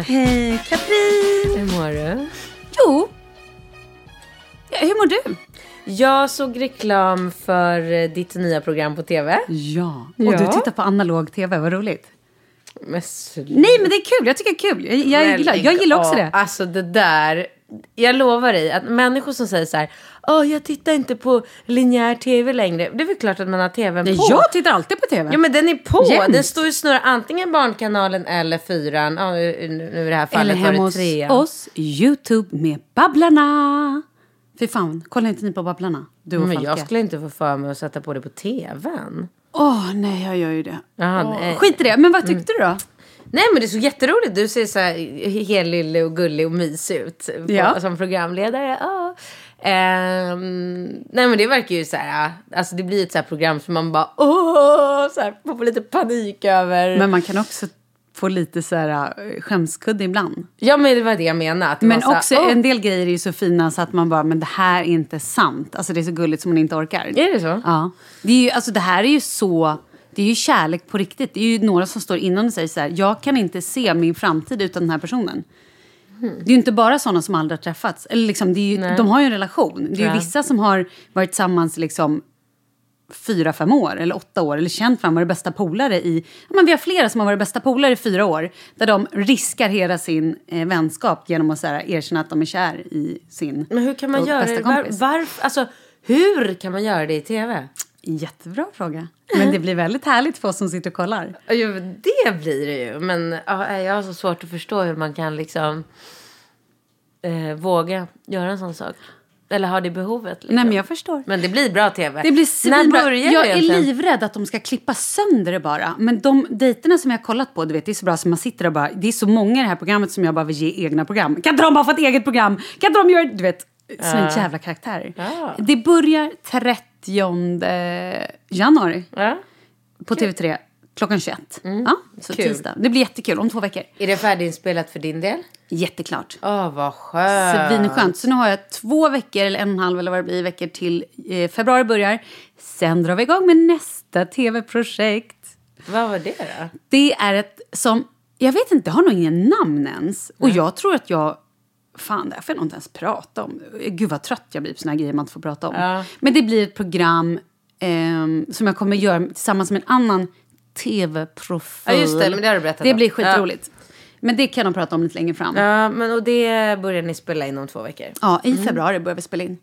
Hej Katrin! Hur mår du? Jo. Ja, hur mår du? Jag såg reklam för eh, ditt nya program på TV. Ja. Och Ja. du tittar på analog tv, vad roligt. Men. Nej men det är kul, jag tycker det är kul. Jag, jag, gillar, lägg jag gillar också det. Alltså det där. Jag lovar dig att människor som säger så här. Åh, jag tittar inte på linjär tv längre. Det är väl klart att man har tvn på. jag tittar alltid på tv. Ja men den är på. Jämt. Den står ju snurrar antingen Barnkanalen eller fyran. Ja, nu i det här fallet Eller var hemma det hos trean. oss, Youtube med Babblarna. Fy fan, kollar inte ni på Babblarna? Du och Men Falke. jag skulle inte få för mig att sätta på det på tvn. Åh nej, jag gör ju det. Åh, nej. Skit i det, men vad tyckte du då? Nej men det är så jätteroligt. Du ser så här helylle och gullig och mysig ut på, Ja. som programledare. Ja. Ehm, nej men det verkar ju så här, alltså det blir ett så här program som man bara åh, så här, man får lite panik över. Men man kan också få lite så här äh, skämskudde ibland. ja men det var det jag menade. Men här, också åh. en del grejer är ju så fina så att man bara, men det här är inte sant. Alltså det är så gulligt som man inte orkar. Är det så? Ja. Det, är ju, alltså, det här är ju så... Det är ju kärlek på riktigt. Det är ju några som står innan och säger så här, jag kan inte se min framtid utan den här personen. Det är ju inte bara sådana som aldrig har träffats. Eller liksom, det är ju, de har ju en relation. Det är ju vissa som har varit tillsammans liksom fyra, fem år eller åtta år eller känt varandra, varit bästa polare i... Men vi har flera som har varit bästa polare i fyra år där de riskar hela sin eh, vänskap genom att så här, erkänna att de är kär i sin Men hur kan man göra bästa det? Var, kompis. varför, alltså, hur kan man göra det i tv? Jättebra fråga. Men det blir väldigt härligt för oss som sitter och kollar. Jo, det blir det ju. Men ja, jag har så svårt att förstå hur man kan liksom eh, våga göra en sån sak. Eller ha det behovet. Liksom. Nej, men jag förstår. Men det blir bra tv. Det blir När svinbra. börjar Jag är livrädd att de ska klippa sönder det bara. Men de dejterna som jag har kollat på, du vet, det är så bra som man sitter och bara... Det är så många i det här programmet som jag bara vill ge egna program. Kan inte de bara få ett eget program? Kan inte de göra... Du vet, som en jävla karaktär. Ja. Det börjar 30 januari Ja. på TV3 klockan 21. Ja, så Kul. tisdag. Det blir jättekul om två veckor. Är det färdiginspelat för din del? Jätteklart. Åh, vad skönt. Svinskönt. Så nu har jag två veckor, eller en och en halv eller vad det blir, veckor till eh, februari börjar. Sen drar vi igång med nästa tv-projekt. Vad var det då? Det är ett som, jag vet inte, har nog ingen namn ens. Och jag tror att jag, fan det här får jag nog inte ens prata om. Gud vad trött jag blir på såna här grejer man inte får prata om. Ja. Men det blir ett program ehm, som jag kommer göra tillsammans med en annan tv-profil. Ja, just det, men det har du berättat Det om. blir skitroligt. Men det kan jag prata om lite längre fram. Ja, men och det börjar ni spela in om två veckor. Ja, i februari börjar vi spela in.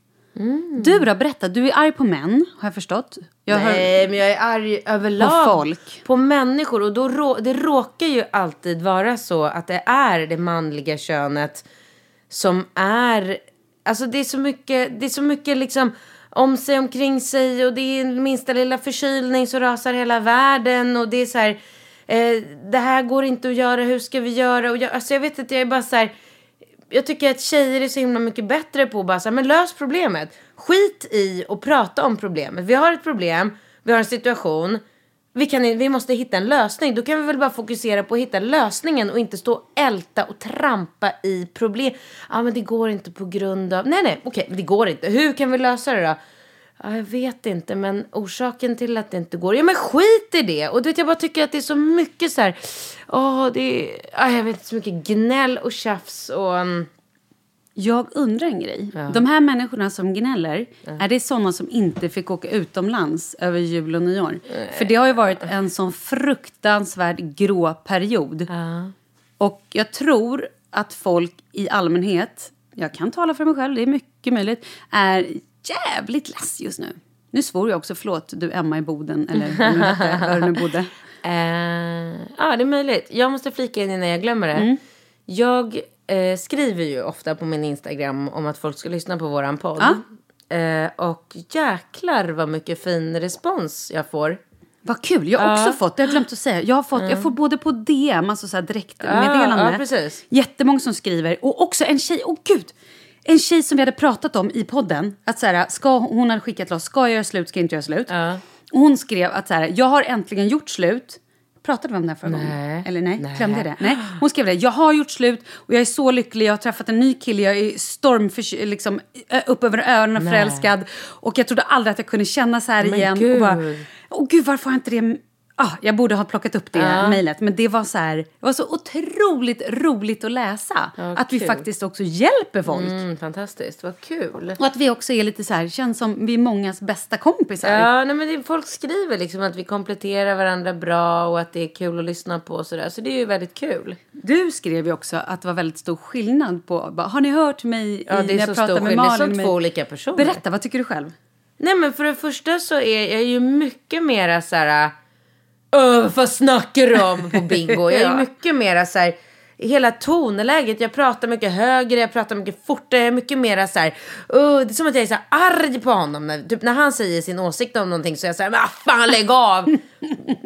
Du då, berätta. Du är arg på män, har jag förstått. Jag hör- Nej, men jag är arg överlag. På folk. På människor. Och då rå, det råkar ju alltid vara så att det är det manliga könet som är... Alltså det är så mycket, det är så mycket liksom om sig omkring sig och det är minsta lilla förkylning så rasar hela världen och det är så här... Eh, det här går inte att göra, hur ska vi göra? Och jag, alltså jag vet inte, jag är bara så här... Jag tycker att tjejer är så himla mycket bättre på att bara så här, men lös problemet. Skit i att prata om problemet. Vi har ett problem, vi har en situation. Vi, kan, vi måste hitta en lösning. Då kan vi väl bara fokusera på att hitta lösningen och inte stå och älta och trampa i problem. Ja, men det går inte på grund av... Nej, nej, okej, det går inte. Hur kan vi lösa det då? Ja, jag vet inte, men orsaken till att det inte går... Ja, men skit i det! Och du vet, jag bara tycker att det är så mycket så här... Åh, det är... ja, jag vet inte, så mycket gnäll och tjafs och... Um, jag undrar en grej. De här människorna som gnäller, är det sådana som inte fick åka utomlands över jul och nyår? För det har ju varit en sån fruktansvärd grå period. Och jag tror att folk i allmänhet, jag kan tala för mig själv, det är mycket möjligt, är jävligt less just nu. Nu svor jag också, förlåt du Emma i Boden, eller var du nu bodde. Eh, ja, det är möjligt. Jag måste flika in innan jag glömmer det. Mm. Jag eh, skriver ju ofta på min Instagram om att folk ska lyssna på våran podd. Eh, och jäklar vad mycket fin respons jag får. Vad kul, jag har också fått, det har jag glömt att säga, jag har fått, jag får både på DM, alltså så här direktmeddelande. Ja, ja, precis. Jättemånga som skriver, och också en tjej, åh gud! En tjej som vi hade pratat om i podden, att så här, ska, hon hade skickat till oss, ska jag göra slut, ska jag inte göra slut? Ja. Och hon skrev att så här, jag har äntligen gjort slut. Pratade vi om det här förra gången? Eller nej, Nej. glömde jag det? Nej. Hon skrev det, jag har gjort slut och jag är så lycklig, jag har träffat en ny kille, jag är stormförs- liksom, upp över öronen förälskad. Och jag trodde aldrig att jag kunde känna så här Men igen. gud. Och bara, åh gud, varför har jag inte det? Ah, jag borde ha plockat upp det Ja. mejlet. Men det var så här, det var så otroligt roligt att läsa. Ja, att vi kul. faktiskt också hjälper folk. Mm, fantastiskt, vad kul. Och att vi också är lite så här, känns som vi är mångas bästa kompisar. Ja, nej, men det, folk skriver liksom att vi kompletterar varandra bra och att det är kul att lyssna på och sådär. Så det är ju väldigt kul. Du skrev ju också att det var väldigt stor skillnad på... Bara, har ni hört mig Ja, det är när så jag pratar stor med skillnad. Det är Malin? som med- två olika personer. Berätta, vad tycker du själv? Nej men för det första så är jag ju mycket mera så här. Öh, vad snackar du om på bingo? Jag är mycket mera så här. Hela tonläget, jag pratar mycket högre, jag pratar mycket fortare, jag är mycket mera så här. "Åh", det är som att jag är så här arg på honom. När, typ när han säger sin åsikt om någonting så är jag så här, men fan lägg av!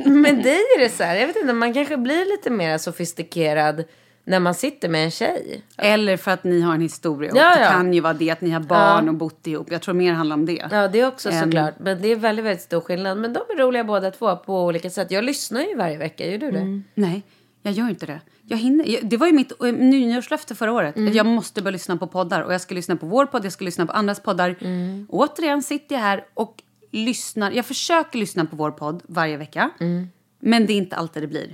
Men dig är det så här, jag vet inte, man kanske blir lite mer sofistikerad när man sitter med en tjej. Eller för att ni har en historia. Och Ja, Det ja. kan ju vara det att ni har barn Ja. och bott ihop. Jag tror mer handlar om det. Ja, det är också Ehm. såklart. Men det är väldigt, väldigt stor skillnad. Men de är roliga båda två på olika sätt. Jag lyssnar ju varje vecka, gör du det? Nej, jag gör inte det. Jag hinner. Det var ju mitt eh, nyårslöfte förra året. Mm. Jag måste börja lyssna på poddar. Och jag ska lyssna på vår podd, jag ska lyssna på andras poddar. Mm. Återigen sitter jag här och lyssnar. Jag försöker lyssna på vår podd varje vecka. Mm. Men det är inte alltid det blir.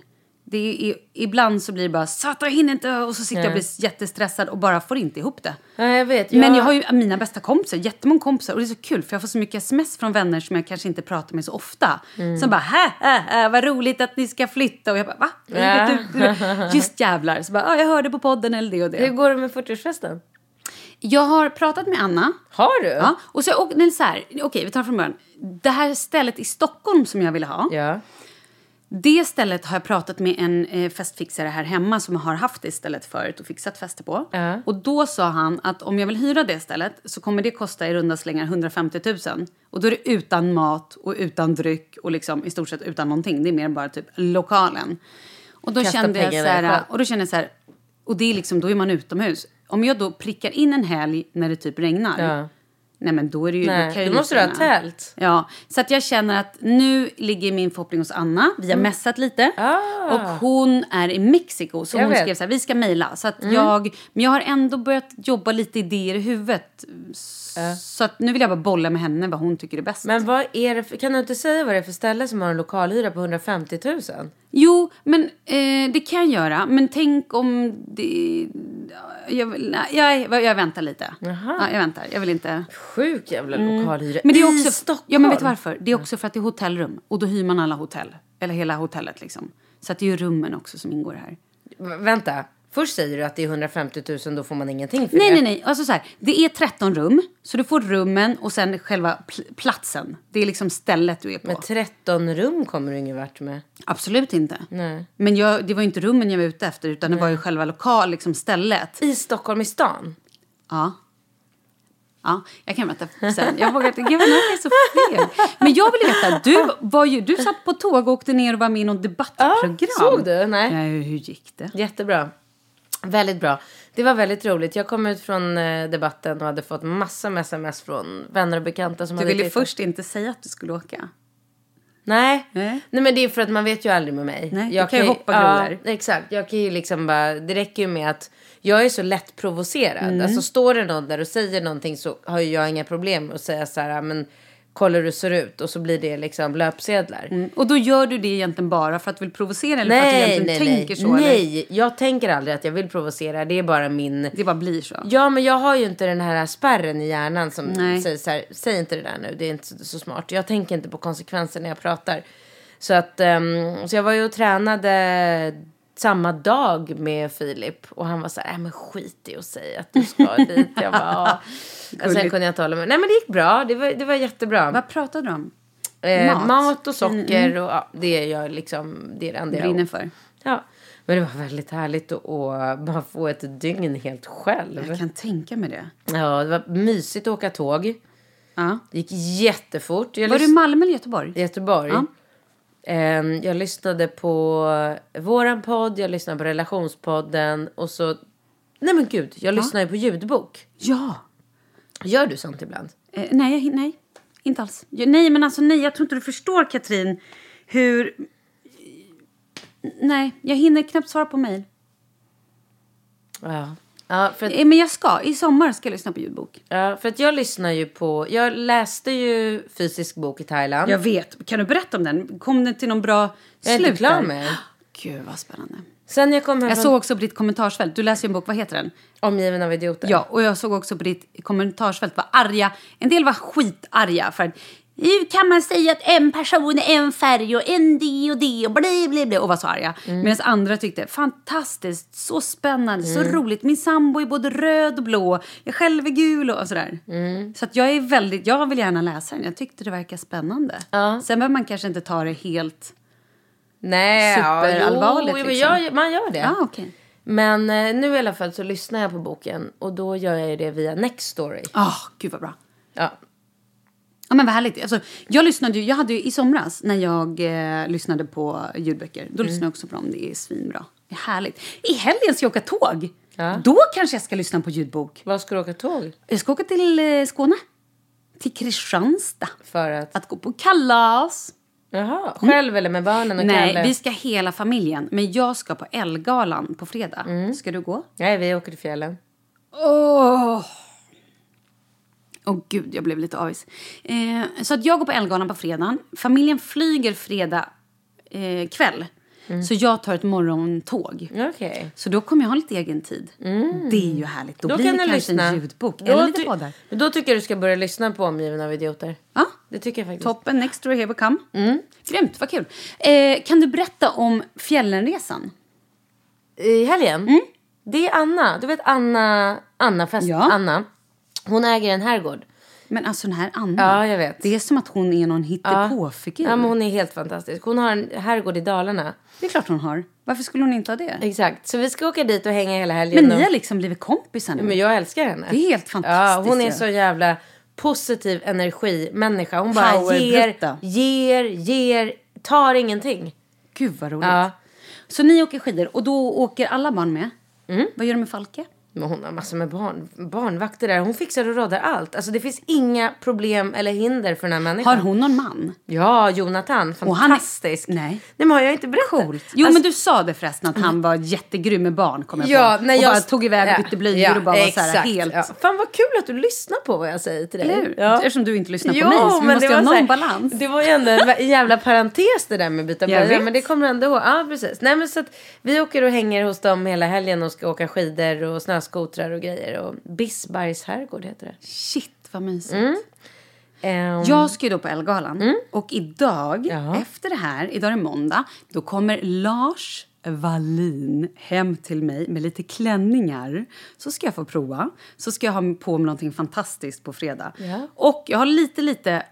Det är, ibland så blir det bara Satan jag hinner inte och så sitter jag och Nej. blir jättestressad och bara får inte ihop det. Ja, jag vet. Men jag har ju mina bästa kompisar, jättemånga kompisar och det är så kul för jag får så mycket sms från vänner som jag kanske inte pratar med så ofta. Mm. Som bara hä, hä, hä, vad roligt att ni ska flytta och jag bara va? Ja. Just jävlar. Så bara, ja, jag hörde på podden eller det och Hur det. går det med 40-årsfesten? Jag har pratat med Anna. Har du? Ja, och så, och, nej, så här, okej vi tar från början. Det här stället i Stockholm som jag ville ha. Ja. Det stället har jag pratat med en eh, festfixare här hemma som har haft det stället förut och fixat fester på. Ja. Och då sa han att om jag vill hyra det stället så kommer det kosta i runda slängar 150 000. Och då är det utan mat och utan dryck och liksom i stort sett utan någonting. Det är mer bara typ lokalen. Och då Kasta kände jag så här, och då kände jag så här, och det är liksom, då är man utomhus. Om jag då prickar in en helg när det typ regnar. Ja. Nej men då är det ju... Nej, då måste du ha tält. Ja, så att jag känner att nu ligger min förhoppning hos Anna. Vi har messat lite. Mm. Ah. Och hon är i Mexiko. Så Jag hon vet. Mm. skrev så här, vi ska mejla. Så att jag, men jag har ändå börjat jobba lite idéer i huvudet. S- Så att nu vill jag bara bolla med henne vad hon tycker är bäst. Men vad är det för, kan du inte säga vad det är för ställe som har en lokalhyra på 150 000? Jo, men eh, det kan jag göra. Men tänk om det... Jag, nej, jag, jag väntar lite. Jaha. Ja, jag väntar. Jag vill inte... Sjuk jävla lokalhyra. Men det är I också, Stockholm? Ja, men vet du varför? Det är också för att det är hotellrum. Och då hyr man alla hotell. Eller hela hotellet liksom. Så att det är ju rummen också som ingår här. V- Vänta. Först säger du att det är 150 000, då får man ingenting för Nej, det. nej, nej. Alltså så här, det är 13 rum. Så du får rummen och sen själva pl- platsen. Det är liksom stället du är på. Men 13 rum kommer du ingen vart med. Absolut inte. Nej. Men jag, det var ju inte rummen jag var ute efter utan det var ju själva lokal, liksom stället. I Stockholm i stan? Ja. Ja, jag kan berätta sen. Jag vågar inte. Gud, jag är så fel. Men jag vill veta, du, var ju, du satt på tåg och åkte ner och var med i något debattprogram. såg du? Nej. Ja, hur gick det? Jättebra. Väldigt bra. Det var väldigt roligt. Jag kom ut från eh, debatten och hade fått massa med sms från vänner och bekanta som Du ville tittat. först inte säga att du skulle åka. Nej. Nej. Nej men det är för att man vet ju aldrig med mig. Nej, du kan ju hoppa grodor. Ja, exakt. Jag kan ju liksom bara, det räcker ju med att jag är så lätt provocerad. Mm. Alltså står det någon där och säger någonting så har ju jag inga problem att säga så här, men kolla hur du ser ut och så blir det liksom löpsedlar. Mm. Och då gör du det egentligen bara för att du vill provocera eller för att du Nej, egentligen nej, tänker nej. så? Eller? Nej, jag tänker aldrig att jag vill provocera. Det är bara min... Det bara blir så. Ja, men jag har ju inte den här spärren i hjärnan som Nej. säger så här, säg inte det där nu, det är inte så, smart. Jag tänker inte på konsekvenser när jag pratar. Så att, ehm, så jag var ju och tränade samma dag med Filip och han var så här, nej men skit i att säga att du ska dit. Jag bara. Och sen kunde jag inte hålla mig. Nej men det gick bra, det var, det var jättebra. Vad pratar du om? Eh, Mat? mat? och socker och ja, det är jag liksom, det är det enda jag Brinner för? Ja, men det var väldigt härligt att, att bara få ett dygn helt själv. Jag kan tänka mig det. Ja, det var mysigt att åka tåg. Ja. Det gick jättefort. Jag Var du i Malmö eller Göteborg? Göteborg. Ja. Ehm, jag lyssnade på våran podd, jag lyssnade på relationspodden och så... Nej men gud, jag lyssnar ju på ljudbok. Ja. Gör du sånt ibland? Eh, nej, nej, inte alls. Nej, men alltså nej, jag tror inte du förstår Katrin hur... Nej, jag hinner knappt svara på mejl. Ja. Ja för, att, Eh, Men jag ska. I sommar ska jag lyssna på ljudbok. ja, för att jag lyssnar ju på... Jag läste ju fysisk bok i Thailand. Jag vet. Kan du berätta om den? Kom den till någon bra Jag är slut inte klar med den. Gud, vad spännande. Sen jag kom Jag såg också på ditt kommentarsfält. Du läser ju en bok. Vad heter den? Omgiven av idioter. Ja, och jag såg också på ditt kommentarsfält var arga. En del var skitarga för att hur kan man säga att en person är en färg och en det och det och bla bla bla och var så arga. Medan andra tyckte fantastiskt, så spännande, så roligt. Min sambo är både röd och blå, jag själv är gul och sådär. Så att jag är väldigt, jag vill gärna läsa den. Jag tyckte det verkar spännande. Ja. Sen behöver man kanske inte ta det helt... Nej, Superallvarligt, ja, jo, liksom. jag, man gör det. Ja, okej. Men eh, nu i alla fall så lyssnar jag på boken och då gör jag det via Nextory. Ah, gud vad bra. Ja. Ja men vad härligt. Alltså, jag lyssnade ju, jag hade ju i somras när jag eh, lyssnade på ljudböcker. Då lyssnade jag också på dem. Det är svinbra. Det är härligt. I helgen ska jag åka tåg. Ja. Då kanske jag ska lyssna på ljudbok. Vad ska du åka tåg? Jag ska åka till eh, Skåne. Till Kristianstad. För att... Att gå på kalas. Jaha, själv eller med barnen och Nej, Kalle? vi ska hela familjen. Men jag ska på Elgalan på fredag. Ska du gå? Nej, vi åker till fjällen. Åh! Åh gud, jag blev lite avis. Eh, så att jag går på Elgalan på fredagen. Familjen flyger fredag eh, kväll. Så jag tar ett morgontåg. Okej. Så då kommer jag ha lite egen tid. Det är ju härligt. Då, Då blir kan det kanske lyssna. en ljudbok. Då Eller lite poddar. Då tycker jag du ska börja lyssna på Omgiven av idioter. Ja, Det tycker jag faktiskt. toppen. Next door here we come. Grymt, vad kul. Eh, kan du berätta om fjällenresan? I helgen? Det är Anna. Du vet Anna, Anna Fest, Ja. Anna. Hon äger en herrgård. Men alltså den här Anna. Ja, jag vet. Det är som att hon är någon hittepåfigur. Ja, men hon är helt fantastisk. Hon har en herrgård i Dalarna. Det är klart hon har. Varför skulle hon inte ha det? Exakt. Så vi ska åka dit och hänga hela helgen. Men ni har liksom blivit kompisar nu. Men jag älskar henne. Det är helt fantastiskt Ja, hon är så jävla positiv energimänniska. Hon bara ger, ger, ger, tar ingenting. Gud vad roligt. Ja. Så ni åker skidor och då åker alla barn med? Mm. Vad gör de med Falke? Men hon har massor med barn, barnvakter där. Hon fixar och råddar allt. Alltså det finns inga problem eller hinder för den här människan. Har hon någon man? Ja, Jonathan. Han är- Fantastisk. Nej. Nej men har jag inte berättat? Coolt. Jo Alltså- men du sa det förresten att han var jättegrym med barn kom jag Ja, på. när och jag bara tog iväg och bytte blöjor och bara var så här exakt. helt... Ja. Fan vad kul att du lyssnar på vad jag säger till dig. Eller hur? Ja. Eftersom du inte lyssnar på Jo, mig så vi men måste det ha var någon här- balans. Det var ju ändå en jävla parentes det där med byta Jag blöja. vet. Men det kommer ändå ihåg. Ja, precis. Nej, men så att vi åker och hänger hos dem hela helgen och ska åka skidor och snöskotrar och grejer. Och Bisbergs herrgård heter det. Shit vad mysigt. Mm. Ehm, Jag ska ju då på Ellegalan och idag, Ja. efter det här, idag är det måndag, då kommer Lars Wallin hem till mig med lite klänningar. Så ska jag få prova. Så ska jag ha på mig någonting fantastiskt på fredag. Ja. Och jag har lite, lite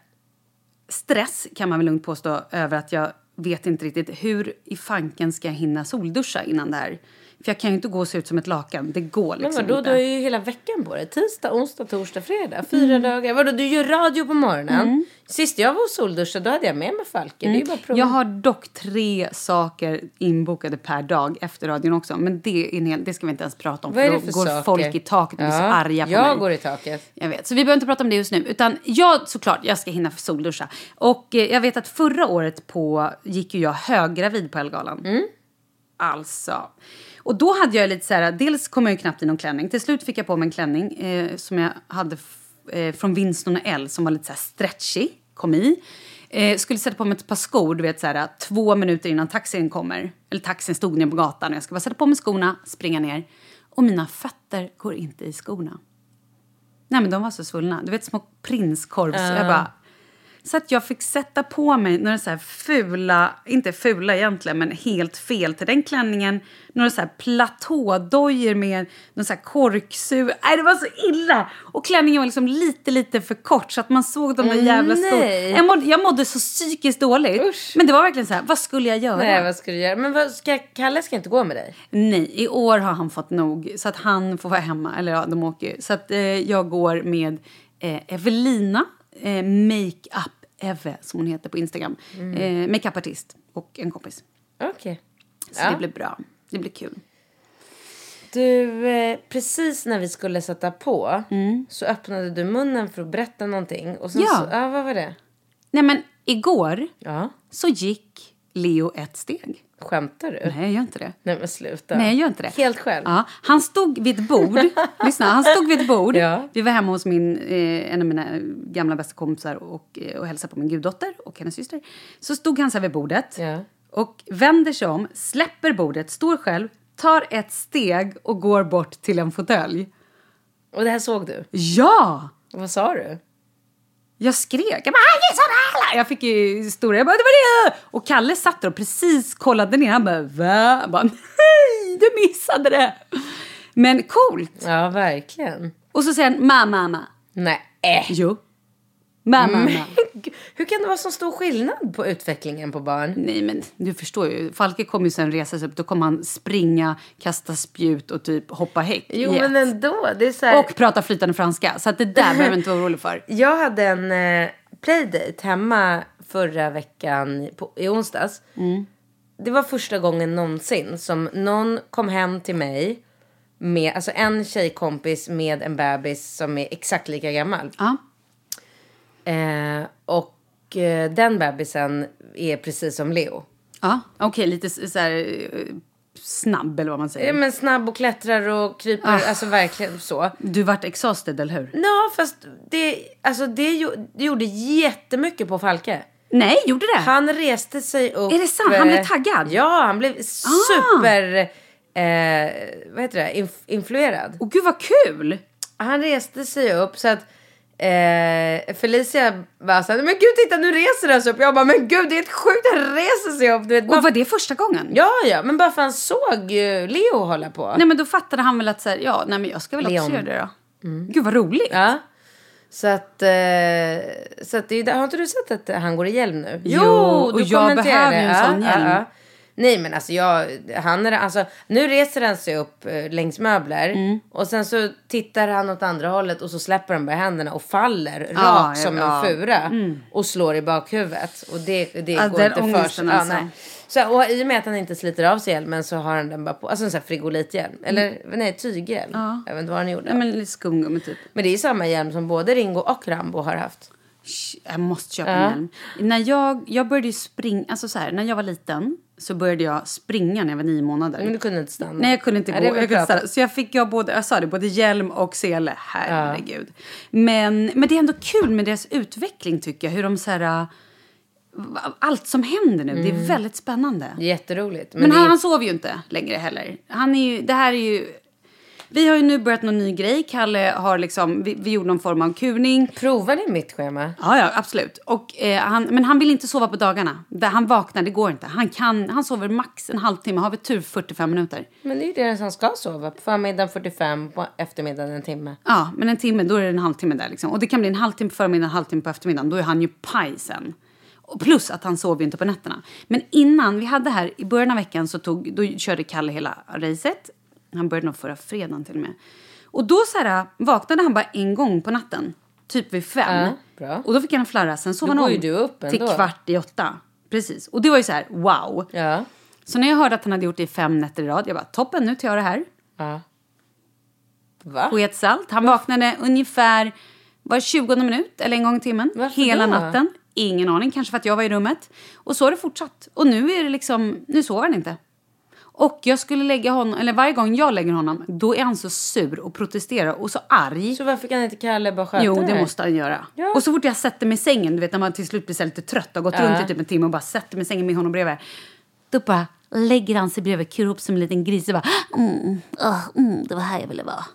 stress kan man väl lugnt påstå över att jag vet inte riktigt hur i fanken ska jag hinna solduscha innan det här. För jag kan ju inte gå och se ut som ett lakan. Det går men liksom vadå, inte. du har ju hela veckan på dig. Tisdag, onsdag, torsdag, fredag. Fyra dagar. Vadå, du gör radio på morgonen. Sist jag var och solduschade då hade jag med mig Falke. Det är ju bara. Jag har dock tre saker inbokade per dag efter radion också. Men det, är hel, det ska vi inte ens prata om. Vad då för går saker? folk i taket och blir så arga på jag mig. går i taket. Jag vet, så vi behöver inte prata om det just nu. Utan jag, såklart, jag ska hinna för solduscha. Och eh, jag vet att förra året på, gick ju jag höggravid på Ellegalan. Mm. Alltså. Och då hade jag lite så här, dels kom jag ju knappt i någon klänning. Till slut fick jag på mig en klänning eh, som jag hade eh, från Winston L som var lite så stretchy. Kom i. Eh, skulle sätta på mig ett par skor, du vet så här, två minuter innan taxin kommer. Eller taxin stod ner på gatan och jag ska bara sätta på mig skorna, springa ner. Och mina fötter går inte i skorna. Nej men de var så svullna. Du vet små prinskorvs. Jag bara... Så att jag fick sätta på mig några så fula, inte fula egentligen, men helt fel till den klänningen. Några så här platådojor med någon så här korksur. Nej, det var så illa! Och klänningen var liksom lite, lite för kort så att man såg de där jävla skorna. Jag mådde, jag mådde så psykiskt dåligt. Usch. Men det var verkligen så här, vad skulle jag göra? Nej, vad ska du göra? Men vad ska, Kalle ska inte gå med dig? Nej, i år har han fått nog så att han får vara hemma. Eller ja, de åker ju. Så att eh, jag går med eh, Evelina, eh, Makeup Eve som hon heter på Instagram. Eh, Makeupartist och en kompis. Okej. Så Ja. det blir bra. Det blir kul. Du, eh, precis när vi skulle sätta på så öppnade du munnen för att berätta någonting. Och sen Ja. Så, ja, vad var det? Nej men igår Ja. så gick Leo ett steg. Skämtar du? Nej, jag gör inte det. Nej, men sluta. Nej, jag gör inte det. Helt själv? Ja, han stod vid ett bord. Lyssna, han stod vid ett bord. Ja. Vi var hemma hos min, eh, en av mina gamla bästa kompisar och, eh, och hälsade på min guddotter och hennes syster. Så stod han så här vid bordet Ja. och vänder sig om, släpper bordet, står själv, tar ett steg och går bort till en fåtölj. Och det här såg du? Ja! Och vad sa du? Jag skrek. Jag bara! Jag fick ju stora... Jag bara, det var det! Och Kalle satt där och precis kollade ner. Han bara, va? Jag bara, nej, du missade det! Men coolt! Ja, verkligen. Och så säger han, ma, mamma. Nej. Äh. Jo. Ma, mamma. Hur kan det vara så stor skillnad på utvecklingen på barn? Nej, men du förstår ju. Falke kommer ju sen resa sig upp. Då kommer han springa, kasta spjut och typ hoppa häck. Jo, ett. men ändå. Det är så här... Och prata flytande franska. Så att det där behöver du inte vara orolig för. Jag hade en eh, playdate hemma förra veckan på, i onsdags. Det var första gången någonsin som någon kom hem till mig med alltså en tjejkompis med en bebis som är exakt lika gammal. Ja. Eh, och eh, den bebisen är precis som Leo. Ja, okej. lite s- så här eh, snabb eller vad man säger. Ja, men snabb och klättrar och kryper, alltså verkligen så. Du vart exhausted, eller hur? Ja, fast det, alltså det, det gjorde jättemycket på Falke. Nej, gjorde det? Han reste sig upp. Är det sant? Han blev eh, taggad? Ah. Ja, han blev super... Eh, vad heter det? Inf- influerad. Åh gud vad kul! Han reste sig upp så att eh, Felicia bara så här, men gud titta nu reser han sig upp. Jag bara, men gud det är helt sjukt han reser sig upp. Du vet, bara, Och var det första gången? Ja, ja, men bara för han såg ju Leo hålla på. Nej men då fattade han väl att så här, ja, nej men jag ska väl också Leon. göra det då. Gud vad roligt. Ja. Så att, eh, så att det har inte du sett att han går i hjälm nu? Jo, och jag behöver ju en sån hjälm. Nej men alltså jag, han är, alltså, nu reser han sig upp eh, längs möbler Mm. och sen så tittar han åt andra hållet och så släpper han bara händerna och faller Ja, rakt ja, som ja. en fura och slår i bakhuvudet. Och det, det Ja, går inte för sig. alltså. Så, och i och med att han inte sliter av sig hjälmen så har han den bara på, alltså en sån här frigolithjälm. Eller nej, tyghjälm. Jag vet inte vad han gjorde. Nej, men lite skumgummi typ. Men det är samma hjälm som både Ringo och Rambo har haft. Jag måste köpa en hjälm. När jag, jag började springa, alltså så här, när jag var liten så började jag springa när jag var nio månader. Men du kunde inte stanna. Nej, jag kunde inte Ja, gå. jag kunde stanna. Så jag fick jag både, jag sa det, både hjälm och sele. Herregud. Men, men det är ändå kul med deras utveckling tycker jag. Hur de så här, äh, allt som händer nu, det är väldigt spännande. Jätteroligt. Men, Men han, är, han sover ju inte längre heller. Han är ju, det här är ju... Vi har ju nu börjat någon ny grej. Kalle har liksom, vi, vi gjorde någon form av kuning. provar ni mitt schema? Ja, ja, absolut. Och, eh, han, men han vill inte sova på dagarna. Han vaknar, det går inte. Han, kan, han sover max en halvtimme, har vi tur 45 minuter. Men det är ju det han ska sova. På förmiddagen 45, på eftermiddagen en timme. Ja, men en timme, då är det en halvtimme där liksom. Och det kan bli en halvtimme på förmiddagen, en halvtimme på eftermiddagen. Då är han ju paj sen. Plus att han sover ju inte på nätterna. Men innan vi hade här, i början av veckan så tog, då körde Kalle hela racet. Han började nog förra fredagen till och med. Och då så här, vaknade han bara en gång på natten. Typ vid fem. Ja. Och då fick han flarra, sen sov Då han om. upp till ändå. kvart i åtta. Precis. Och det var ju så här, wow. Ja. Så när jag hörde att han hade gjort det i fem nätter i rad, jag bara toppen, nu tar jag det här. ja. Va? Sketsalt. Han vaknade ungefär var 20 minut eller en gång i timmen. Varför hela då? natten. Ingen aning, kanske för att jag var i rummet. Och så har det fortsatt. Och nu är det liksom, nu sover han inte. Och jag skulle lägga honom, eller varje gång jag lägger honom, då är han så sur och protesterar och så arg. Så varför kan inte Kalle bara sköta Jo, det här? måste han göra. Ja. Och så fort jag sätter mig i sängen, du vet när man till slut blir så lite trött och gått Ja. runt i typ en timme och bara sätter mig i sängen med honom bredvid. Då bara lägger han sig bredvid, kurrar upp som en liten gris och bara mm, ah, mm, det var här jag ville vara.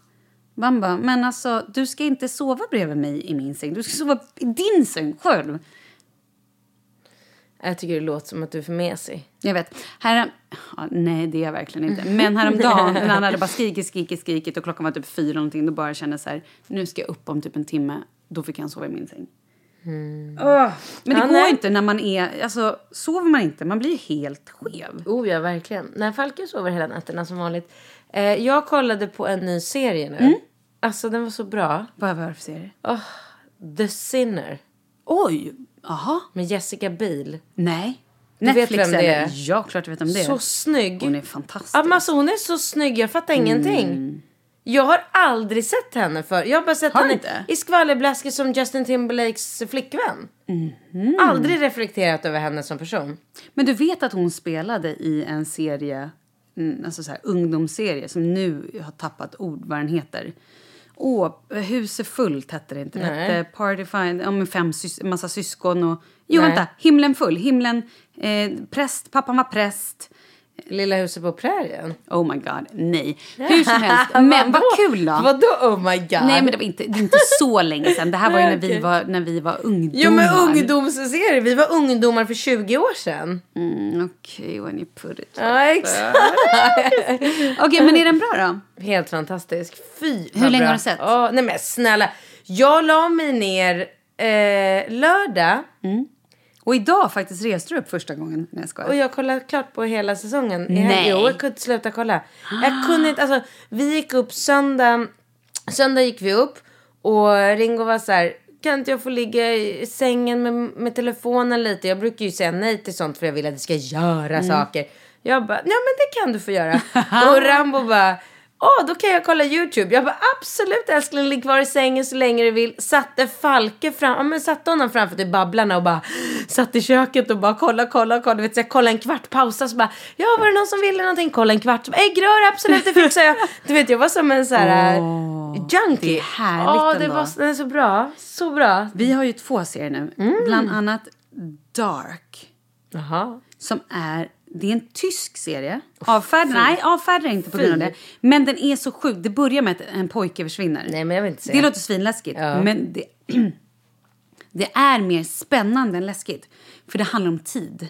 Man bara, men alltså du ska inte sova bredvid mig i min säng. Du ska sova i din säng själv. Jag tycker det låter som att du är för mesig. Jag vet. Här, ja, nej, det är jag verkligen inte. Men häromdagen när han hade bara skrikit, skrikit, skrikit och klockan var typ fyra någonting, då bara kände så här, nu ska jag upp om typ en timme. Då fick han sova i min säng. Åh, Men det Ja, går nej. inte när man är, alltså sover man inte, man blir helt skev. Oh ja, verkligen. Nej, Falke sover hela nätterna som vanligt. Eh, jag kollade på en ny serie nu. Alltså den var så bra. Vad var det för serie? Oh, The Sinner. Oj, jaha, Med Jessica Biel. nej. Du vet Netflix vem det är? Ja, klart jag vet om det är. Så snygg. Hon är fantastisk. Ja, alltså, hon är så snygg, jag fattar ingenting. Jag har aldrig sett henne för. Jag har bara sett Har henne inte? i skvallerbläsket som Justin Timberlakes flickvän. Mhm. Aldrig reflekterat över henne som person. Men du vet att hon spelade i en serie, mm, alltså så här, ungdomsserie som nu har tappat ord vad den heter. Åh, Huset fullt hette det inte. Det hette Party Find, ja, fem sys massa syskon och... Jo, Nej. vänta. Himlen full. Himlen, eh, präst, pappan var präst. Lilla huset på prärien. Oh my god, nej. Hur som helst. Men vad kul då. Vadå oh my god? Nej men det var inte, det inte så länge sedan. Det här var ju när vi var, när vi var ungdomar. Jo men ungdomsserie, vi var ungdomar för 20 år sedan. Mm, Okej, when you put it. Ja exakt. Okej, men är den bra då? Helt fantastisk. Fy Hur länge bra. har du sett? Åh, nej men snälla. Jag la mig ner eh, lördag Och idag faktiskt reste du upp första gången. när jag och jag kollade klart på hela säsongen. Nej. Jo, jag kunde inte sluta kolla. Jag kunde inte, alltså vi gick upp söndag. Söndag gick vi upp och Ringo var så här. Kan inte jag få ligga i sängen med, med telefonen lite? Jag brukar ju säga nej till sånt för jag vill att det ska göra Mm. saker. Jag bara, ja men det kan du få göra. och Rambo bara, åh då kan jag kolla YouTube. Jag bara, absolut älskling, ligg kvar i sängen så länge du vill. Satte Falke fram, ja men satte honom framför till Babblarna och bara satt i köket och bara kolla, kolla, kolla. Du vet, så jag kolla en kvart, pausa så bara, ja var det någon som ville någonting? Kolla en kvart, äggrör, absolut det fixar jag. Du vet, jag var som en så här Åh, junkie. det är härligt Ja, det ändå. var den är så bra, så bra. Vi har ju två serier nu. Mm. Bland annat Dark. Jaha. Som är, det är en tysk serie. Avfärd, nej, avfärdar inte på grund av det. Men den är så sjuk. Det börjar med att en pojke försvinner. Nej, men jag vill inte se. Det låter svinläskigt. Ja. Men det, det är mer spännande än läskigt. För det handlar om tid.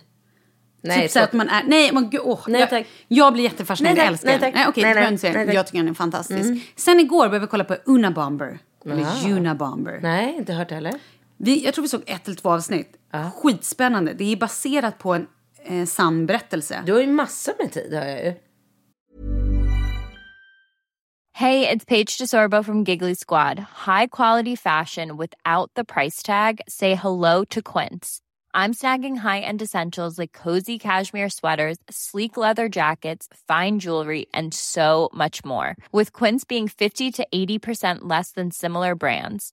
Nej, typ så att man är... Nej, gud, åh, Nej, jag, tack. jag blir jättefascinerad. Nej, jag tack. älskar Nej, den. Nej, okej, Nej, nej. Nej. Jag tycker den är fantastisk. Sen igår började vi kolla på Una Bomber. Eller Una Bomber. Nej, inte hört heller. Vi, jag tror vi såg ett eller två avsnitt. Skitspännande. Det är baserat på en eh, sann berättelse. Du har ju massor med tid, hör jag ju. Hey, it's Paige DeSorbo from Giggly Squad. High quality fashion without the price tag. Say hello to Quince. I'm snagging high-end essentials like cozy cashmere sweaters, sleek leather jackets, fine jewelry, and so much more. With Quince being 50 to 80% less than similar brands.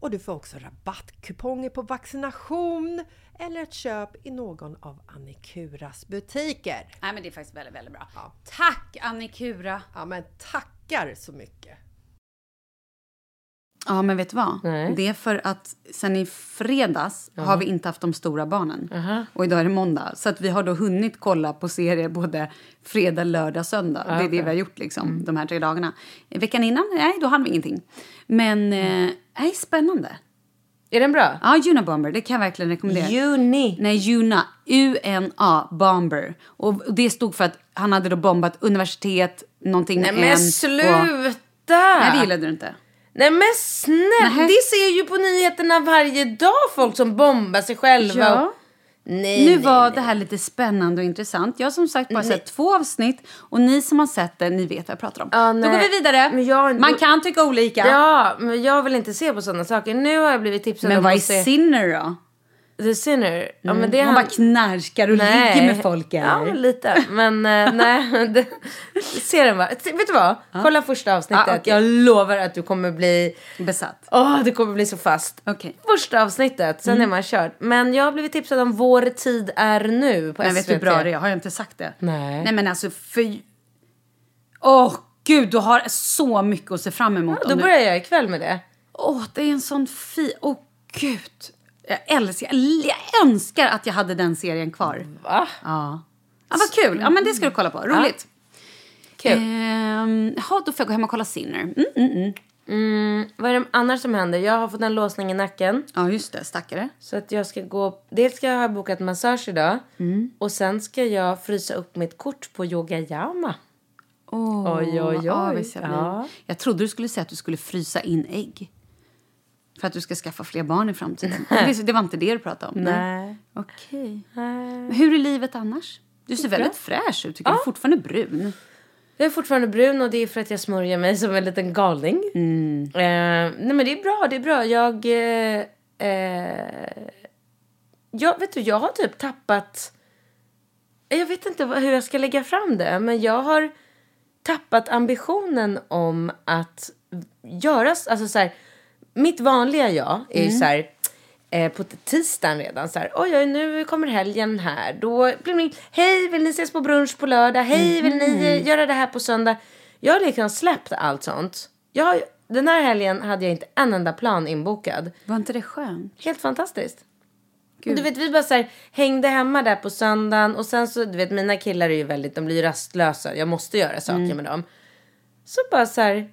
Och du får också rabattkuponger på vaccination eller ett köp i någon av Annikuras butiker. Nej men det är faktiskt väldigt, väldigt bra. Tack Annikura! Ja men tackar så mycket! Ja, men vet du vad? Nej. Det är för att sen i fredags har vi inte haft de stora barnen. Och idag är det måndag. Så att vi har då hunnit kolla på serier både fredag, lördag, söndag. Det är det vi har gjort liksom, de här tre dagarna. Veckan innan, nej, då hade vi ingenting. Men, eh, nej, spännande. Är den bra? Ja, Juna Bomber, det kan jag verkligen rekommendera. Juni. Nej, Juna. U-N-A, Bomber. Och det stod för att han hade då bombat universitet, någonting Nej med men en. sluta! Och, nej, det gillade du inte. Nej men snälla, Nähä. det ser ju på nyheterna varje dag folk som bombar sig själva. Ja. Och... Nej, Nu nej, var nej. det här lite spännande och intressant. Jag har som sagt bara sett två avsnitt och ni som har sett det, ni vet vad jag pratar om. Ja, Då nej. går vi vidare. Men jag- Man kan tycka olika. Ja, men jag vill inte se på sådana saker. Nu har jag blivit tipsad Men om vad är att se Sinner då? The Sinner. Ja, men det Man han- bara knarkar och ligger med folk Ja, eller? lite. Men eh, nej, det, se den bara. Vet du vad? Kolla första avsnittet. Ja, okej. Jag lovar att du kommer bli... Besatt. Åh, du kommer bli så fast. Okej. Första avsnittet, sen är man körd. Men jag har blivit tipsad om Vår tid är nu på Men SVT. vet du hur bra det är? Har jag inte sagt det? Nej. Nej men alltså för... Åh gud, du har så mycket att se fram emot. Ja, då du- börjar jag ikväll med det. Åh, det är en sån fin... Åh gud. Jag älskar... Jag önskar att jag hade den serien kvar. Va? Ja. Ja, vad kul. Ja, men det ska du kolla på. Roligt. Kul. Ehm, Jaha, då får jag gå hem och kolla Sinner. Mm, mm, mm. Mm, vad är det annars som händer? Jag har fått en låsning i nacken. Ja, just det. Stackare. Så att jag ska gå... Dels ska jag ha bokat massage idag. Och sen ska jag frysa upp mitt kort på Yogayama. Oh, Oj, oj, oj. avis jag. Ja. jag trodde du skulle säga att du skulle frysa in ägg. För att du ska skaffa fler barn i framtiden. det, det var inte det du pratade om? Nej. Okej. Men hur är livet annars? Du ser väldigt fräsch ut. Tycker du är fortfarande brun. Jag är fortfarande brun och det är för att jag smörjer mig som en liten galning. Mm. Eh, nej men det är bra, det är bra. Jag... Eh, eh, jag, vet du, jag har typ tappat... Jag vet inte hur jag ska lägga fram det, men jag har tappat ambitionen om att göra... Alltså så här, mitt vanliga jag är Mm. ju så här... Eh, på tisdagen redan så här, oj, oj nu kommer helgen här. Då blir det, hej vill ni ses på brunch på lördag? Hej vill ni eh, göra det här på söndag? Jag har liksom släppt allt sånt. Jag, den här helgen hade jag inte en enda plan inbokad. Var inte det skönt? Helt fantastiskt. Och Du vet, vi bara så här, hängde hemma där på söndagen och sen så, du vet mina killar är ju väldigt, de blir ju rastlösa. Jag måste göra saker med dem. Så bara så här,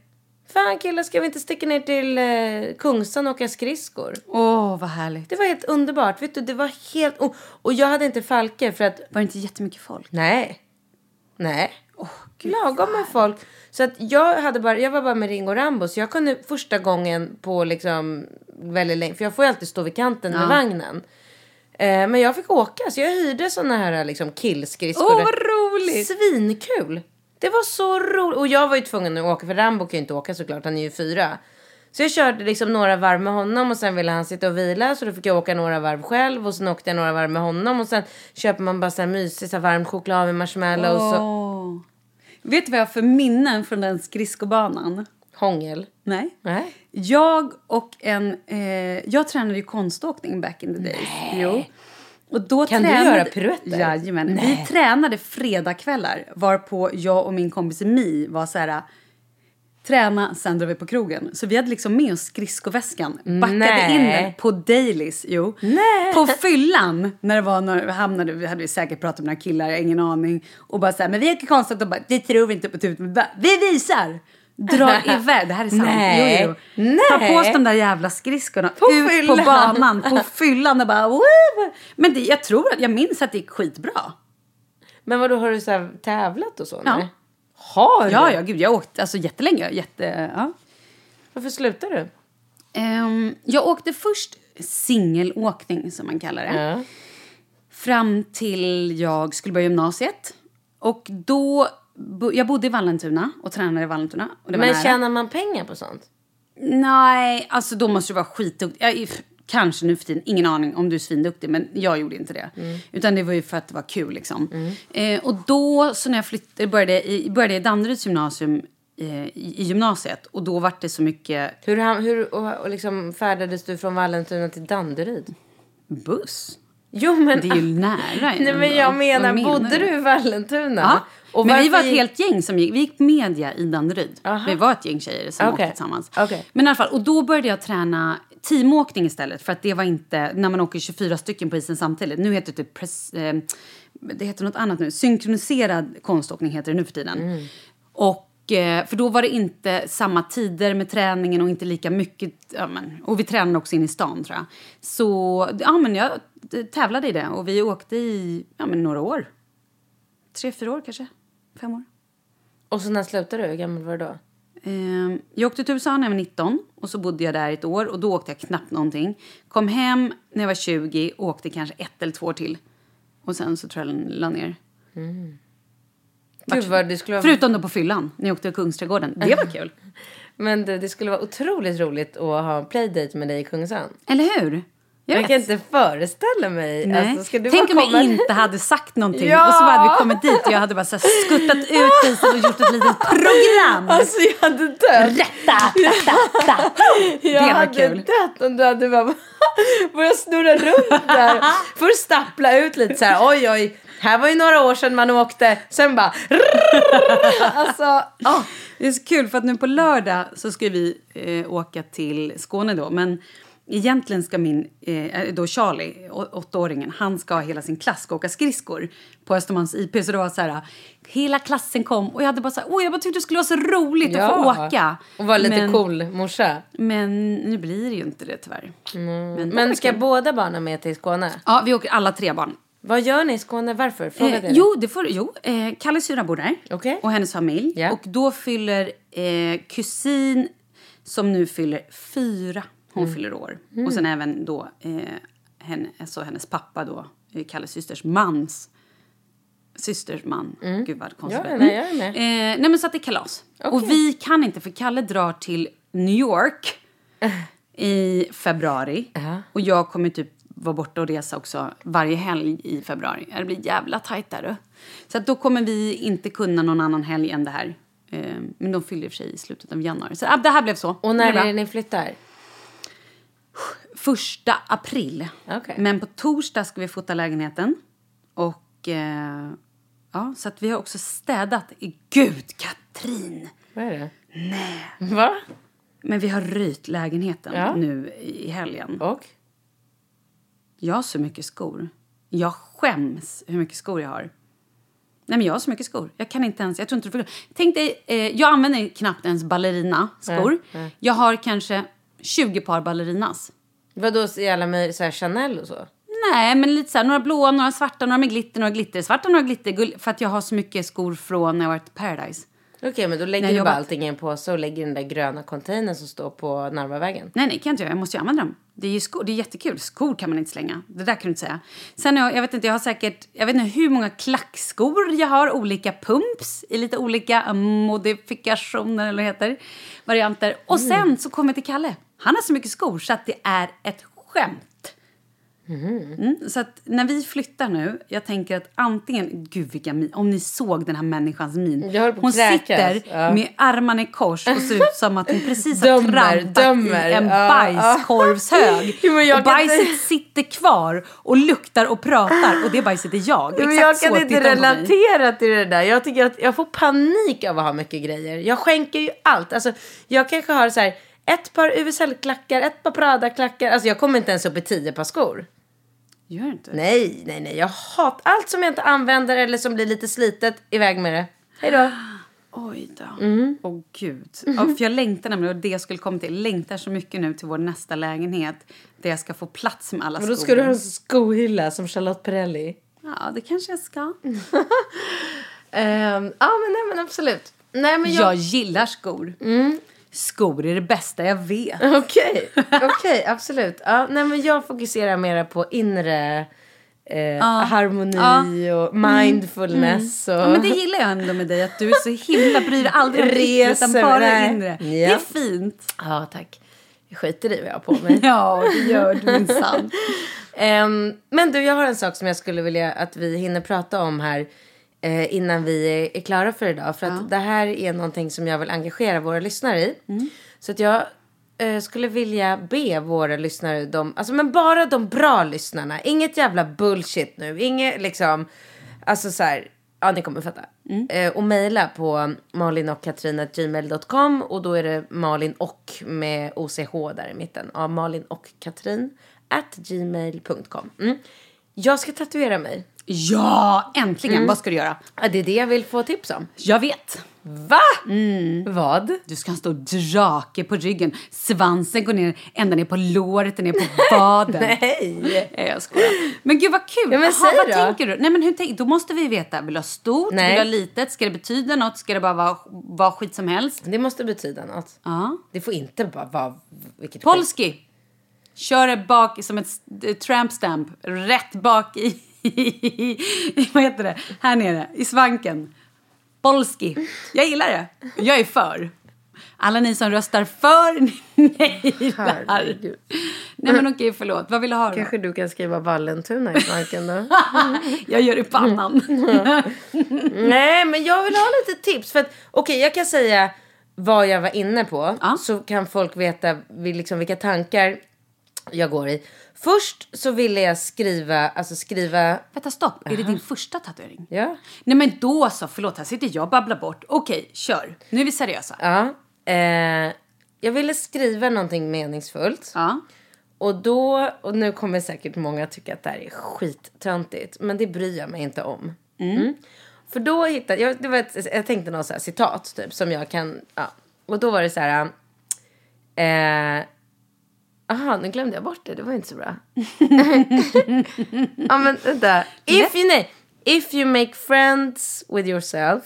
fan killar ska vi inte sticka ner till eh, Kungsan och åka skridskor? Åh, vad härligt. Det var helt underbart. Vet du, det var helt... Och, och jag hade inte Falke för att... Var det inte jättemycket folk? Nej. Nej. Lagom med folk. Så att jag, hade bara, jag var bara med Ringo och Rambo. Så jag kunde första gången på liksom väldigt länge. För jag får ju alltid stå vid kanten med vagnen. Eh, men jag fick åka. Så jag hyrde såna här liksom killskridskor. Åh, vad roligt! Svinkul. Det var så roligt. Och jag var ju tvungen att åka. För Rambo kan ju inte åka såklart. Han är ju fyra. Så jag körde liksom några varv med honom och sen ville han sitta och vila så då fick jag åka några varv själv och sen åkte jag några varv med honom och sen köper man bara så här mysig så här varm choklad med marshmallows och Åh. Vet du vad jag har för minnen från den skridskobanan? hångel. Nej. Nej. Jag och en... Eh, jag tränade ju konståkning back in the days. Jo. Och då Kan du tränade, göra piruetter? Jajamän. Vi tränade fredagkvällar varpå jag och min kompis Mi var så här... Träna, sen drar vi på krogen. Så vi hade liksom med oss skridskoväskan. Backade Nej. in den på dailies. Jo. Nej. På fyllan. När det var när vi hamnade, vi hade vi säkert pratat med några killar, ingen aning. Och bara så här, men vi åker konstigt och bara, det tror vi inte på bara, Vi visar! Drar iväg, det här är sant. Nej. Jo, jo. Ta på oss de där jävla skridskorna På ut fyllan. på banan, på fyllan och bara Woo! Men det, jag tror att, jag minns att det gick skitbra. Men vad då har du så här tävlat och så? Ja. nej? Har du? Ja, ja, gud, jag åkte alltså jättelänge. Jätte, ja. Varför slutade du? Ehm, jag åkte först singelåkning, som man kallar det. Ja. Fram till jag skulle börja gymnasiet. Och då... Jag bodde i Vallentuna och tränade i Vallentuna. Men nära. tjänar man pengar på sånt? Nej, alltså då måste du vara skitduktig. Jag, kanske nu för tiden, ingen aning om du är svinduktig, men jag gjorde inte det. Utan det var ju för att det var kul liksom. Eh, och då, så när jag flyttade, började i, började i Danderyds gymnasium eh, i, i gymnasiet. Och då var det så mycket Hur, hur och, och liksom färdades du från Vallentuna till Danderyd? buss. Jo, men... Det är ju nära. Nej, men jag menar, Vad bodde du i Vallentuna? Ja, Och men vi var ett helt gäng som gick. Vi gick media i Danderyd. Vi var ett gäng tjejer som Okej. åkte tillsammans. Okej. Men i alla fall, och då började jag träna teamåkning istället. För att det var inte när man åker 24 stycken på isen samtidigt. Nu heter det typ press, eh, det heter något annat nu. Synkroniserad konståkning heter det nu för tiden. Mm. Och, för då var det inte samma tider med träningen och inte lika mycket. Ja, men, och vi tränade också in i stan tror jag. Så ja, men jag tävlade i det och vi åkte i ja, men några år. Tre, fyra år kanske. Fem år. Och så när slutade du? Hur gammal var du då? Ehm, jag åkte till USA när jag var 19 och så bodde jag där ett år och då åkte jag knappt någonting. Kom hem när jag var 20 och åkte kanske ett eller två år till. Och sen så tror jag den la ner. Gud, vad det skulle vara... Förutom då på fyllan, när jag åkte till Kungsträdgården. Det var kul. Men det, det skulle vara otroligt roligt att ha en playdate med dig i Kungshamn. Eller hur? Jag, vet. kan inte föreställa mig. Alltså, Tänk om komma... jag inte hade sagt någonting Ja! och så hade vi kommit dit och jag hade bara så skuttat ut isen och gjort ett litet program. Alltså jag hade dött. Rätta, rätta, Jag var hade kul. dött om du hade bara börjat snurra runt där. Först stappla ut lite så här, oj oj. Här var ju några år sedan man åkte. Sen bara... Alltså, ah. Det är så kul för att nu på lördag så ska vi eh, åka till Skåne då. Men egentligen ska min, eh, då Charlie, åttaåringen, han ska ha hela sin klass ska åka skridskor på Östermalms IP. Så det var så här, hela klassen kom och jag hade bara så här, åh jag bara tyckte det skulle vara så roligt att få åka. Och vara lite men, cool morsa. Men nu blir det ju inte det tyvärr. Men, det var Men ska kul. båda barnen med till Skåne? Ja, vi åker alla tre barn. Vad gör ni i Skåne? Varför? Fråga Eh, det. jo, det får, jo eh, Kalles syra bor där. Okej. Och hennes familj. Ja. Och då fyller eh, kusin som nu fyller fyra. Hon Mm. fyller år. Och sen även då eh, henne, alltså hennes pappa då, eh, Kalles systers mans systers man. Gud vad konstigt. Ja, nej, jag är med. Eh, nej men så att det är kalas. Och vi kan inte för Kalle drar till New York i februari. Ja. Och jag kommer typ vara borta och resa också varje helg i februari. Det blir jävla tajt där. du. Så att då kommer vi inte kunna någon annan helg än det här. Eh, men de fyller för sig i slutet av januari. Så ah, det här blev så. Och när är det ni flyttar? Första april. Okej. Men på torsdag ska vi fota lägenheten. Och eh, ja, så att vi har också städat. Gud, Katrin! Vad är det? Nej. Va? Men vi har ryt lägenheten Ja. nu i helgen. Och? Jag har så mycket skor. Jag skäms hur mycket skor jag har. Nej men jag har så mycket skor. Jag kan inte ens, jag tror inte du förstår. Tänk dig, eh, jag använder knappt ens ballerina-skor. Nej, nej. Jag har kanske 20 par ballerinas. Vadå, i alla möjliga, så här Chanel och så? Nej, men lite så här, några blåa, några svarta, några med glitter, några glittersvarta, några glittergull. För att jag har så mycket skor från när jag varit i Paradise. Okej, men då lägger du bara allting i en påse och lägger i den där gröna containern som står på Narvavägen. Nej, nej, kan jag inte göra. Jag måste ju använda dem. Det är ju skor. Det är jättekul. Skor kan man inte slänga. Det där kan du inte säga. Sen jag, jag vet inte, jag har säkert, jag vet inte hur många klackskor jag har. Olika pumps i lite olika modifikationer eller vad det heter. Varianter. Och sen så kommer jag till Kalle. Han har så mycket skor så att det är ett skämt. Mm, så att när vi flyttar nu, jag tänker att antingen, gud vilka min, om ni såg den här människans min. Hon kräkas, sitter ja. med armarna i kors och ser ut som att hon precis har Dömer, trampat dömer, i en ja, bajskorvshög. Jag och bajset inte- sitter kvar och luktar och pratar och det bajset är jag. Exakt jag så kan inte på mig. relatera till det där. Jag tycker att jag får panik av att ha mycket grejer. Jag skänker ju allt. Alltså, jag kanske har så här ett par USL-klackar, ett par Prada-klackar. Alltså jag kommer inte ens upp i tio par skor. Gör inte? Nej, nej, nej. Jag hatar allt som jag inte använder eller som blir lite slitet. Iväg med det. Hej då. Oj då. Mm. Åh gud. Ja, för jag längtar nämligen, och det jag skulle komma till, längtar så mycket nu till vår nästa lägenhet. Där jag ska få plats med alla Men skor. då ska du ha en skohylla som Charlotte Perrelli. Ja, det kanske jag ska. Ehm, ja, men nej, men absolut. Nej, men Jag jag... gillar skor. Skor är det bästa jag vet. Okej, okej, absolut. Ja, nej, men jag fokuserar mera på inre eh, harmoni och mindfulness. Och... Ja, men det gillar jag ändå med dig, att du är så himla, bryr dig aldrig om yttre utan Reser, bara nej. inre. Det Ja. är fint. Ja, tack. Jag skiter i vad jag har på mig. Ja, det gör du minsann. Ehm, men du, jag har en sak som jag skulle vilja att vi hinner prata om här. Eh, innan vi är, klara för idag. För att det här är någonting som jag vill engagera våra lyssnare i. Så att jag eh, skulle vilja be våra lyssnare, de, alltså men bara de bra lyssnarna. Inget jävla bullshit nu. Inget liksom, alltså så här, ja ni kommer fatta. Eh, och mejla på malinochkatrin.gmail.com och då är det Malin och med OCH där i mitten. Ja, Malin och Katrin at gmail.com. Mm. Jag ska tatuera mig. Ja, äntligen! Vad ska du göra? Det är det jag vill få tips om. Jag vet. Va? Vad? Du ska ha en stor drake på ryggen. Svansen går ner ända ner på låret och ner på vaden. Nej! Jag skojar. Men gud vad kul! Ja, men säg vad då. tänker du? Nej, men hur tänk, då måste vi veta. Vill du ha stort? Nej. Vill du ha litet? Ska det betyda något? Ska det bara vara, vara skit som helst? Det måste betyda något. Ja. Det får inte bara vara vilket skit. Polski. Kör det bak som ett tramp stamp. Rätt bak i, vad heter det? Här nere, i svanken. Polski. Jag gillar det. Jag är för. Alla ni som röstar för, ni. Herregud. Nej men okej, förlåt. Vad vill du ha då? Kanske du kan skriva Vallentuna i flanken då? Jag gör det i pannan. Nej, men jag vill ha lite tips. För att, okej, jag kan säga vad jag var inne på. Ja. Så kan folk veta liksom, vilka tankar jag går i. Först så ville jag skriva, alltså skriva, Vänta, stopp. Är det din första tatuering? ja. Nej men då så, förlåt, här sitter jag och babblar bort. Okej, kör. Nu är vi seriösa. ja. Eh, jag ville skriva någonting meningsfullt. Ja. Och då, och nu kommer säkert många tycka att det här är skittöntigt. Men det bryr jag mig inte om. Mm. För då hittade jag, det var ett, jag tänkte något så här citat typ som jag kan, ja. Och då var det så här. Eh, aha, nu glömde jag bort det, det var inte så bra. ja men vänta. If you, nej, if you make friends with yourself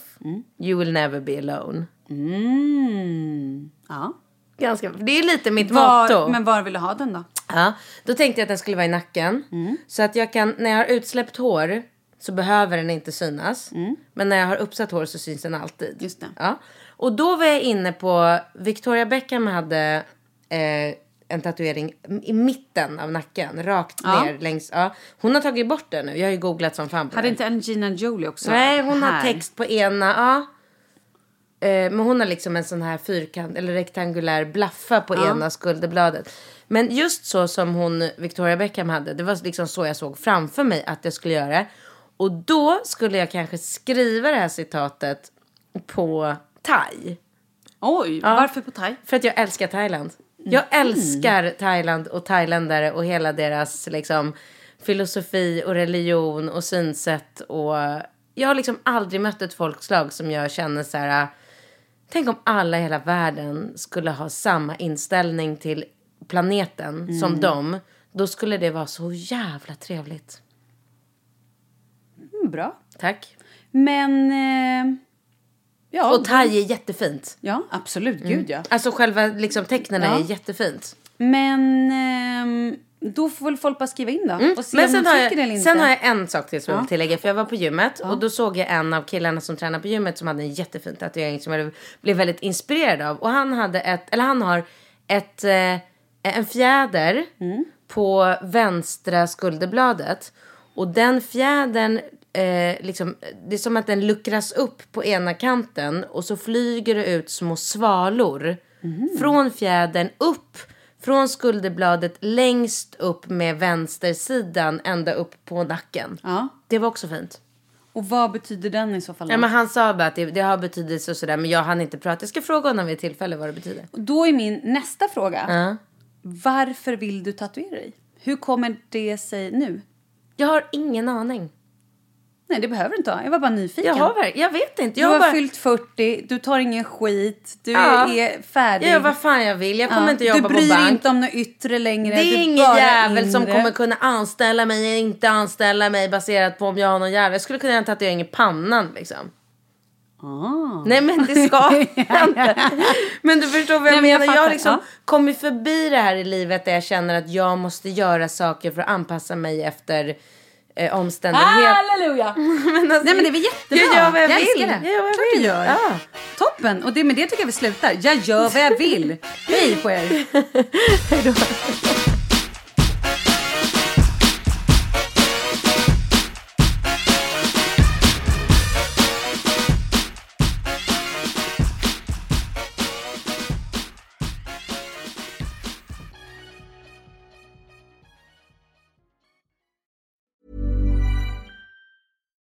you will never be alone. Mm. Ja. Ganska, det är lite mitt motto. Var, men var vill du ha den då? Ja, då tänkte jag att den skulle vara i nacken. Mm. Så att jag kan, när jag har utsläppt hår så behöver den inte synas. Men när jag har uppsatt hår så syns den alltid. Mm. Just det. Ja. Och då var jag inne på, Victoria Beckham hade eh, en tatuering i mitten av nacken. Rakt Ja. ner längs, ja. Hon har tagit bort den nu, jag har ju googlat som fan på Hade inte Angelina Jolie också? Nej, hon har här? text på ena, ja. Eh, men hon har liksom en sån här fyrkant eller rektangulär blaffa på ena skulderbladet. Men just så som hon, Victoria Beckham hade, det var liksom så jag såg framför mig att jag skulle göra. Och då skulle jag kanske skriva det här citatet på thai. Oj, varför på thai? För att jag älskar Thailand. Jag älskar Thailand och thailändare och hela deras liksom, filosofi och religion och synsätt. Och jag har liksom aldrig mött ett folkslag som jag känner så här. Tänk om alla i hela världen skulle ha samma inställning till planeten som dem. Då skulle det vara så jävla trevligt. Mm, bra. Tack. Men... Eh, ja, Och thai är jättefint. Ja, absolut. Gud ja. Alltså själva liksom tecknen Ja. är jättefint. Men ehm, då får väl folk bara skriva in då. Och se Men sen har, jag, eller inte. sen har jag en sak till som jag Ja. vill tillägga. För jag var på gymmet och då såg jag en av killarna som tränar på gymmet som hade en jättefin tatuering som jag blev väldigt inspirerad av. Och han hade ett, eller han har ett, eh, en fjäder Mm. på vänstra skulderbladet. Och den fjädern, eh, liksom, det är som att den luckras upp på ena kanten och så flyger det ut små svalor. Mhm. Från fjädern upp från skulderbladet längst upp med vänstersidan ända upp på nacken. Ja. Det var också fint. Och vad betyder den i så fall? Ja, men han sa bara att det, det har betydelse och sådär men jag hann inte prata. Jag ska fråga honom vid tillfälle vad det betyder. Då är min nästa fråga. Ja. Varför vill du tatuera dig? Hur kommer det sig nu? Jag har ingen aning. Nej, det behöver du inte ha. Jag var bara nyfiken. Jag, har, jag vet inte. Du Jag har har bara, fyllt 40, du tar ingen skit, du Ja. är färdig. jag gör vad fan jag vill. Jag kommer Ja, inte jobba Du på bryr dig bank. inte om något yttre längre. det du är ingen jävel som inre. kommer kunna anställa mig eller inte anställa mig baserat på om jag har någon jävel. Jag skulle kunna göra en tatuering i pannan liksom. Ah. Nej men det ska jag inte. Men du förstår vad jag Nej, menar. Jag, har liksom ja. kommit förbi det här i livet där jag känner att jag måste göra saker för att anpassa mig efter eh, omständigheter. Halleluja! men alltså, Nej men det är väl jättebra. Jag gör vad jag, älskar vill. det. Jag gör vad jag vill. gör. Ja. Toppen! Och det med det tycker jag vi slutar. Jag gör vad jag vill. Hej på er!